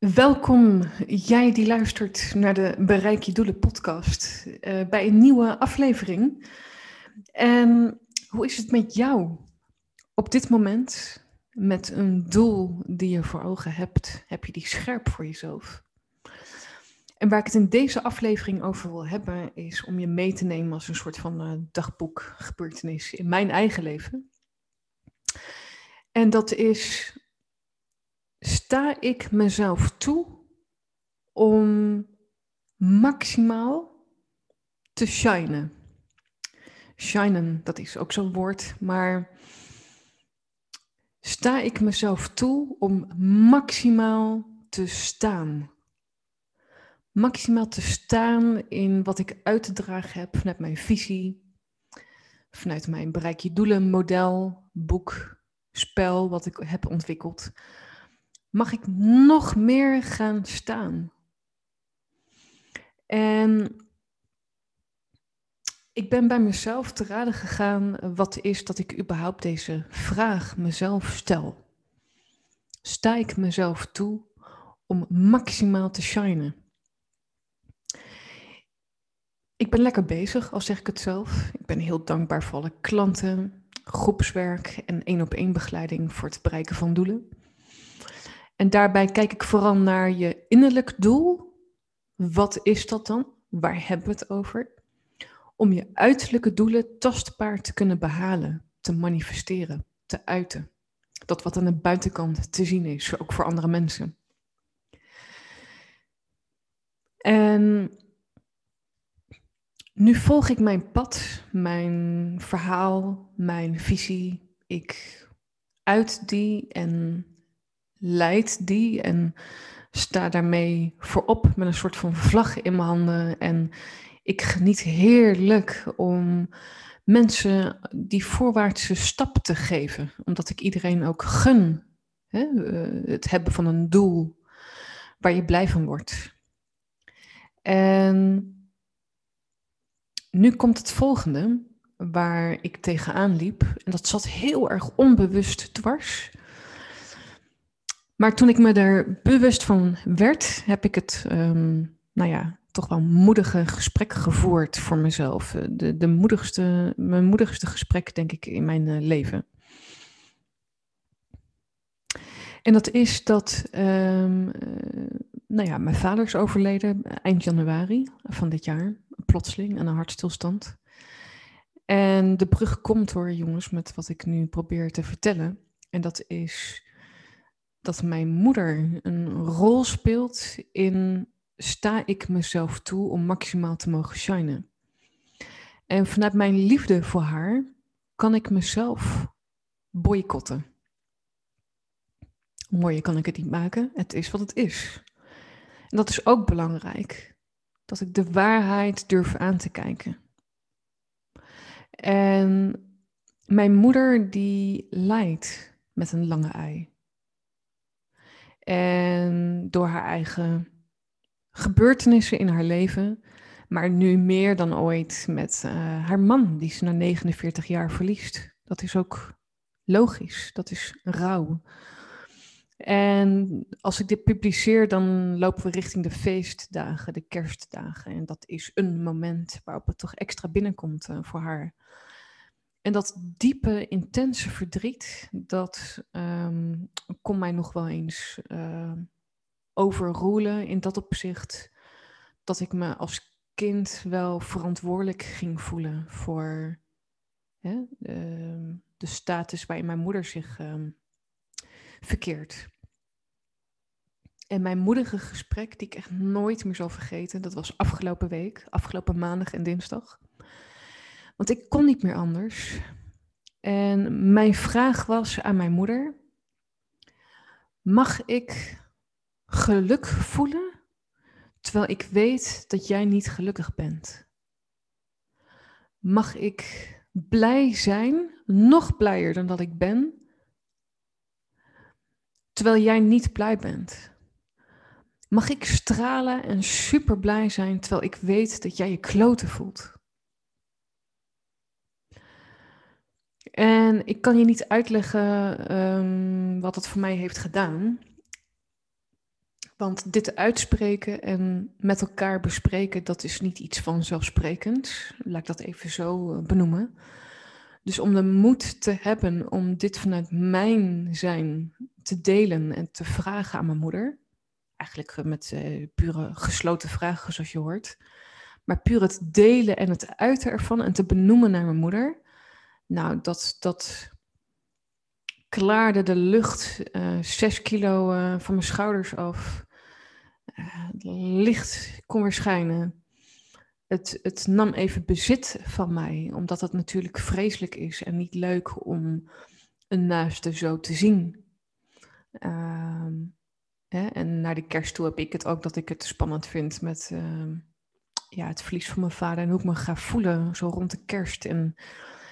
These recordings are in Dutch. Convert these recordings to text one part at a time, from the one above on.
Welkom, jij die luistert naar de Bereik je Doelen podcast, uh, bij een nieuwe aflevering. En hoe is het met jou op dit moment met een doel die je voor ogen hebt? Heb je die scherp voor jezelf? En waar ik het in deze aflevering over wil hebben, is om je mee te nemen als een soort van uh, dagboek gebeurtenis in mijn eigen leven. En dat is sta ik mezelf toe om maximaal te shinen. Shinen, dat is ook zo'n woord, maar sta ik mezelf toe om maximaal te staan. Maximaal te staan in wat ik uit te dragen heb vanuit mijn visie, vanuit mijn bereik je doelen model, boek, spel wat ik heb ontwikkeld mag ik nog meer gaan staan. En ik ben bij mezelf te raden gegaan wat is dat ik überhaupt deze vraag mezelf stel. Sta ik mezelf toe om maximaal te shinen? Ik ben lekker bezig, al zeg ik het zelf. Ik ben heel dankbaar voor alle klanten, groepswerk en één op één begeleiding voor het bereiken van doelen. En daarbij kijk ik vooral naar je innerlijk doel. Wat is dat dan? Waar hebben we het over? Om je uiterlijke doelen tastbaar te kunnen behalen, te manifesteren, te uiten. Dat wat aan de buitenkant te zien is, ook voor andere mensen. En nu volg ik mijn pad, mijn verhaal, mijn visie. Ik uit die en leid die en sta daarmee voorop met een soort van vlag in mijn handen. En ik geniet heerlijk om mensen die voorwaartse stap te geven, omdat ik iedereen ook gun hè, eh, het hebben van een doel waar je blij van wordt. En nu komt het volgende waar ik tegenaan liep. En dat zat heel erg onbewust dwars. Maar toen ik me er bewust van werd, heb ik het, um, nou ja, toch wel moedige gesprek gevoerd voor mezelf. Eh, de, de moedigste, mijn moedigste gesprek, denk ik, in mijn uh, leven. En dat is dat, um, uh, nou ja, mijn vader is overleden eind januari van dit jaar, plotseling aan een hartstilstand. En de brug komt hoor, jongens, met wat ik nu probeer te vertellen. En dat is dat mijn moeder een rol speelt in sta ik mezelf toe om maximaal te mogen shinen. En vanuit mijn liefde voor haar kan ik mezelf boycotten. Mooier kan ik het niet maken. Het is wat het is. En dat is ook belangrijk. Dat ik de waarheid durf aan te kijken. En mijn moeder die lijdt met een lange ei. En door haar eigen gebeurtenissen in haar leven, maar nu meer dan ooit met uh, haar man, die ze na 49 jaar verliest. Dat is ook logisch, dat is rouw. En als ik dit publiceer, dan lopen we richting de feestdagen, de kerstdagen. En dat is een moment waarop het toch extra binnenkomt uh, voor haar. En dat diepe, intense verdriet, dat um, kon mij nog wel eens uh, overroelen in dat opzicht dat ik me als kind wel verantwoordelijk ging voelen voor hè, de, de, status waarin mijn moeder zich um, verkeert. En mijn moedige gesprek, die ik echt nooit meer zal vergeten, dat was afgelopen week, afgelopen maandag en dinsdag. Want ik kon niet meer anders. En mijn vraag was aan mijn moeder: Mag ik geluk voelen terwijl ik weet dat jij niet gelukkig bent? Mag ik blij zijn, nog blijer dan dat ik ben, terwijl jij niet blij bent? Mag ik stralen en super blij zijn terwijl ik weet dat jij je kloten voelt? En ik kan je niet uitleggen um, wat het voor mij heeft gedaan. Want dit uitspreken en met elkaar bespreken, dat is niet iets vanzelfsprekends. Laat ik dat even zo eh, benoemen. Dus om de moed te hebben om dit vanuit mijn zijn te delen en te vragen aan mijn moeder. Eigenlijk met uh, pure gesloten vragen, zoals je hoort. Maar puur het delen en het uiten ervan en te benoemen naar mijn moeder. Nou, dat, dat klaarde de lucht uh, zes kilo uh, van mijn schouders af. het licht kon weer schijnen het, het nam even bezit van mij, omdat het natuurlijk vreselijk is en niet leuk om een naaste zo te zien. Ehm, hè, en naar de kerst toe heb ik het ook dat ik het spannend vind met ehm, ja, het verlies van mijn vader en hoe ik me ga voelen zo rond de kerst. En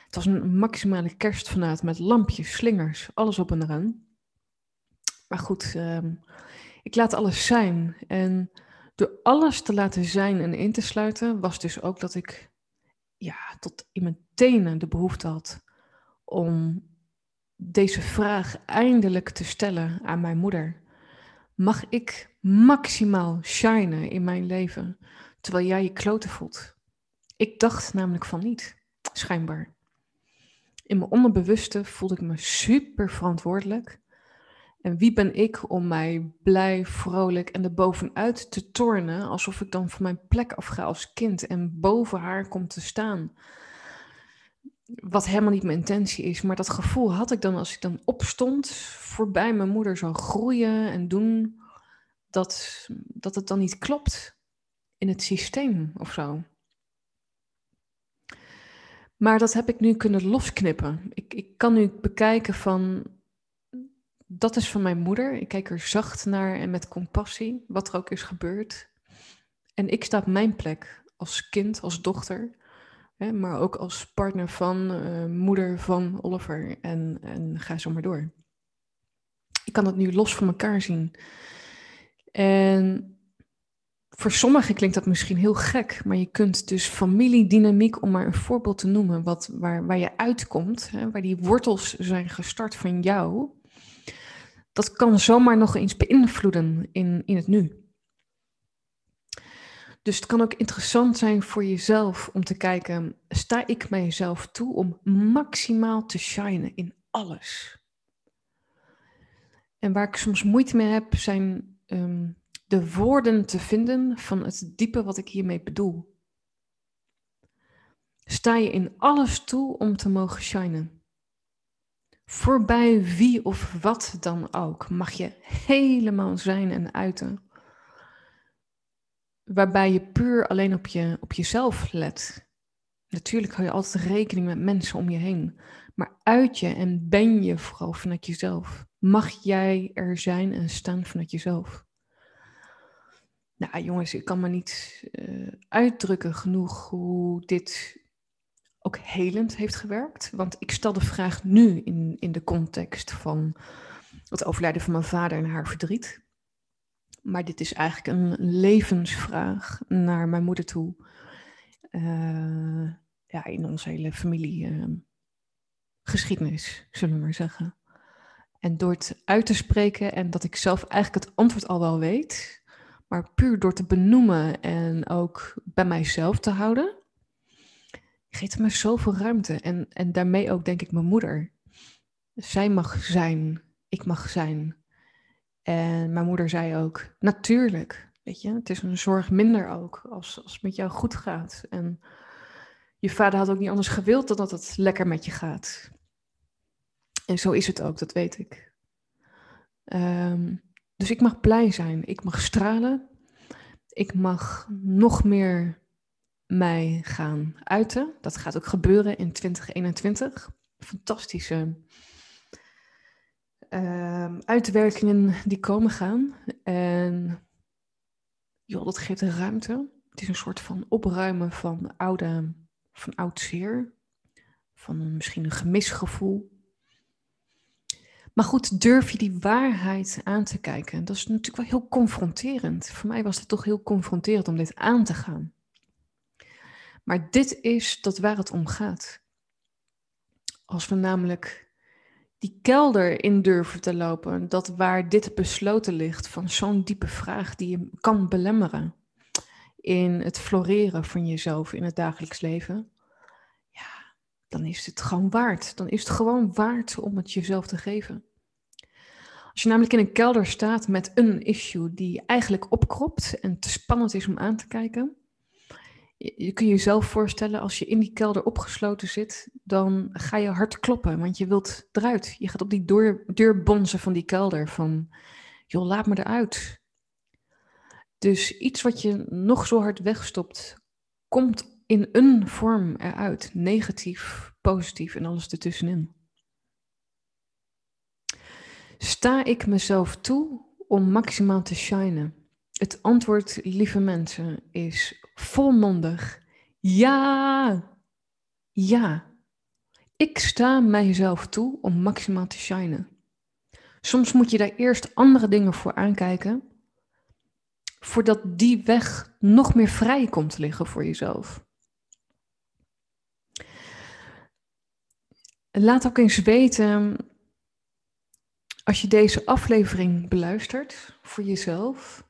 het was een maximale kerst vanuit met lampjes, slingers, alles op en eraan. Maar goed, ehm, ik laat alles zijn. En door alles te laten zijn en in te sluiten, was dus ook dat ik ja, tot in mijn tenen de behoefte had om deze vraag eindelijk te stellen aan mijn moeder. Mag ik maximaal shinen in mijn leven terwijl jij je kloten voelt? Ik dacht namelijk van niet, schijnbaar. In mijn onderbewuste voelde ik me super verantwoordelijk en wie ben ik om mij blij, vrolijk en er bovenuit te tornen, alsof ik dan van mijn plek afga als kind en boven haar kom te staan? Wat helemaal niet mijn intentie is, maar dat gevoel had ik dan als ik dan opstond, voorbij mijn moeder zou groeien en doen, dat, dat het dan niet klopt in het systeem of zo. Maar dat heb ik nu kunnen losknippen. Ik, ik kan nu bekijken van dat is van mijn moeder. Ik kijk er zacht naar en met compassie, wat er ook is gebeurd. En ik sta op mijn plek als kind, als dochter, hè, maar ook als partner van, uh, moeder van Oliver en, en ga zo maar door. Ik kan het nu los van elkaar zien. En voor sommigen klinkt dat misschien heel gek, maar je kunt dus familiedynamiek, om maar een voorbeeld te noemen, wat, waar, waar je uitkomt, hè, waar die wortels zijn gestart van jou, dat kan zomaar nog eens beïnvloeden in, in het nu. Dus het kan ook interessant zijn voor jezelf om te kijken, sta ik mijzelf toe om maximaal te shinen in alles? En waar ik soms moeite mee heb, zijn um, de woorden te vinden van het diepe wat ik hiermee bedoel. Sta je in alles toe om te mogen shinen? Voorbij wie of wat dan ook mag je helemaal zijn en uiten. Waarbij je puur alleen op, je, op jezelf let. Natuurlijk hou je altijd rekening met mensen om je heen. Maar uit je en ben je vooral vanuit jezelf. Mag jij er zijn en staan vanuit jezelf. Nou jongens, ik kan me niet uh, uitdrukken genoeg hoe dit ook helend heeft gewerkt. Want ik stel de vraag nu in, in de context van het overlijden van mijn vader en haar verdriet. Maar dit is eigenlijk een levensvraag naar mijn moeder toe. Uh, ja, in onze hele familiegeschiedenis, uh, zullen we maar zeggen. En door het uit te spreken en dat ik zelf eigenlijk het antwoord al wel weet, maar puur door te benoemen en ook bij mijzelf te houden, geeft me zoveel ruimte. En, en daarmee ook, denk ik, mijn moeder. Zij mag zijn, ik mag zijn. En mijn moeder zei ook, natuurlijk, weet je, het is een zorg minder ook als, als het met jou goed gaat. En je vader had ook niet anders gewild dan dat het lekker met je gaat. En zo is het ook, dat weet ik. Ehm, dus ik mag blij zijn, ik mag stralen, ik mag nog meer mij gaan uiten. Dat gaat ook gebeuren in 2021. Fantastische uh, uitwerkingen die komen gaan. En joh, dat geeft ruimte. Het is een soort van opruimen van oude, van oud zeer. Van misschien een gemisgevoel. Maar goed, durf je die waarheid aan te kijken? Dat is natuurlijk wel heel confronterend. Voor mij was het toch heel confronterend om dit aan te gaan. Maar dit is dat waar het om gaat. Als we namelijk die kelder in durven te lopen, dat waar dit besloten ligt van zo'n diepe vraag die je kan belemmeren in het floreren van jezelf in het dagelijks leven, ja, dan is het gewoon waard. Dan is het gewoon waard om het jezelf te geven. Als je namelijk in een kelder staat met een issue die eigenlijk opkropt en te spannend is om aan te kijken, je jezelf voorstellen, als je in die kelder opgesloten zit, dan ga je hard kloppen, want je wilt eruit. Je gaat op die deur, deur bonzen van die kelder, van, joh, laat me eruit. Dus iets wat je nog zo hard wegstopt, komt in een vorm eruit. Negatief, positief en alles ertussenin. Sta ik mezelf toe om maximaal te shinen? Het antwoord, lieve mensen, is volmondig ja. Ja. Ik sta mijzelf toe om maximaal te shinen. Soms moet je daar eerst andere dingen voor aankijken, voordat die weg nog meer vrij komt te liggen voor jezelf. Laat ook eens weten, als je deze aflevering beluistert voor jezelf,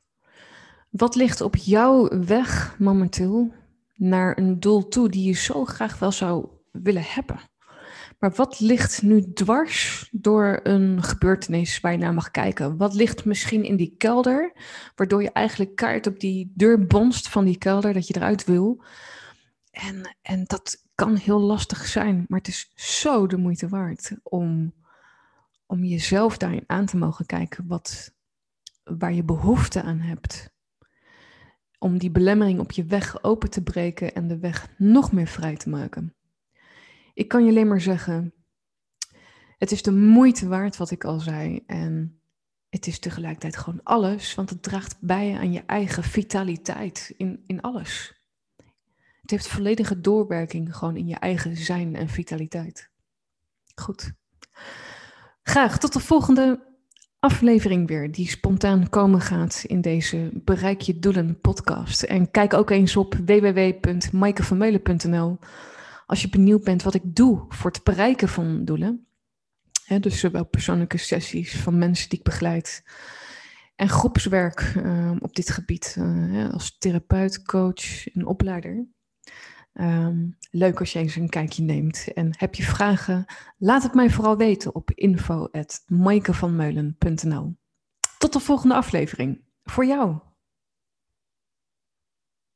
wat ligt op jouw weg momenteel naar een doel toe die je zo graag wel zou willen hebben? Maar wat ligt nu dwars door een gebeurtenis waar je naar mag kijken? Wat ligt misschien in die kelder, waardoor je eigenlijk kaart op die deur bonst van die kelder dat je eruit wil? En, en dat kan heel lastig zijn, maar het is zo de moeite waard om, om jezelf daarin aan te mogen kijken wat, waar je behoefte aan hebt om die belemmering op je weg open te breken en de weg nog meer vrij te maken. Ik kan je alleen maar zeggen, het is de moeite waard wat ik al zei en het is tegelijkertijd gewoon alles, want het draagt bij aan je eigen vitaliteit in, in alles. Het heeft volledige doorwerking gewoon in je eigen zijn en vitaliteit. Goed. Graag tot de volgende aflevering weer die spontaan komen gaat in deze Bereik je doelen podcast. En kijk ook eens op www.maikevermeulen.nl als je benieuwd bent wat ik doe voor het bereiken van doelen. dus zowel persoonlijke sessies van mensen die ik begeleid en groepswerk uh, op dit gebied uh, als therapeut, coach en opleider. Um, leuk als je eens een kijkje neemt. En heb je vragen? Laat het mij vooral weten op info.maikevanmeulen.nl Tot de volgende aflevering. Voor jou.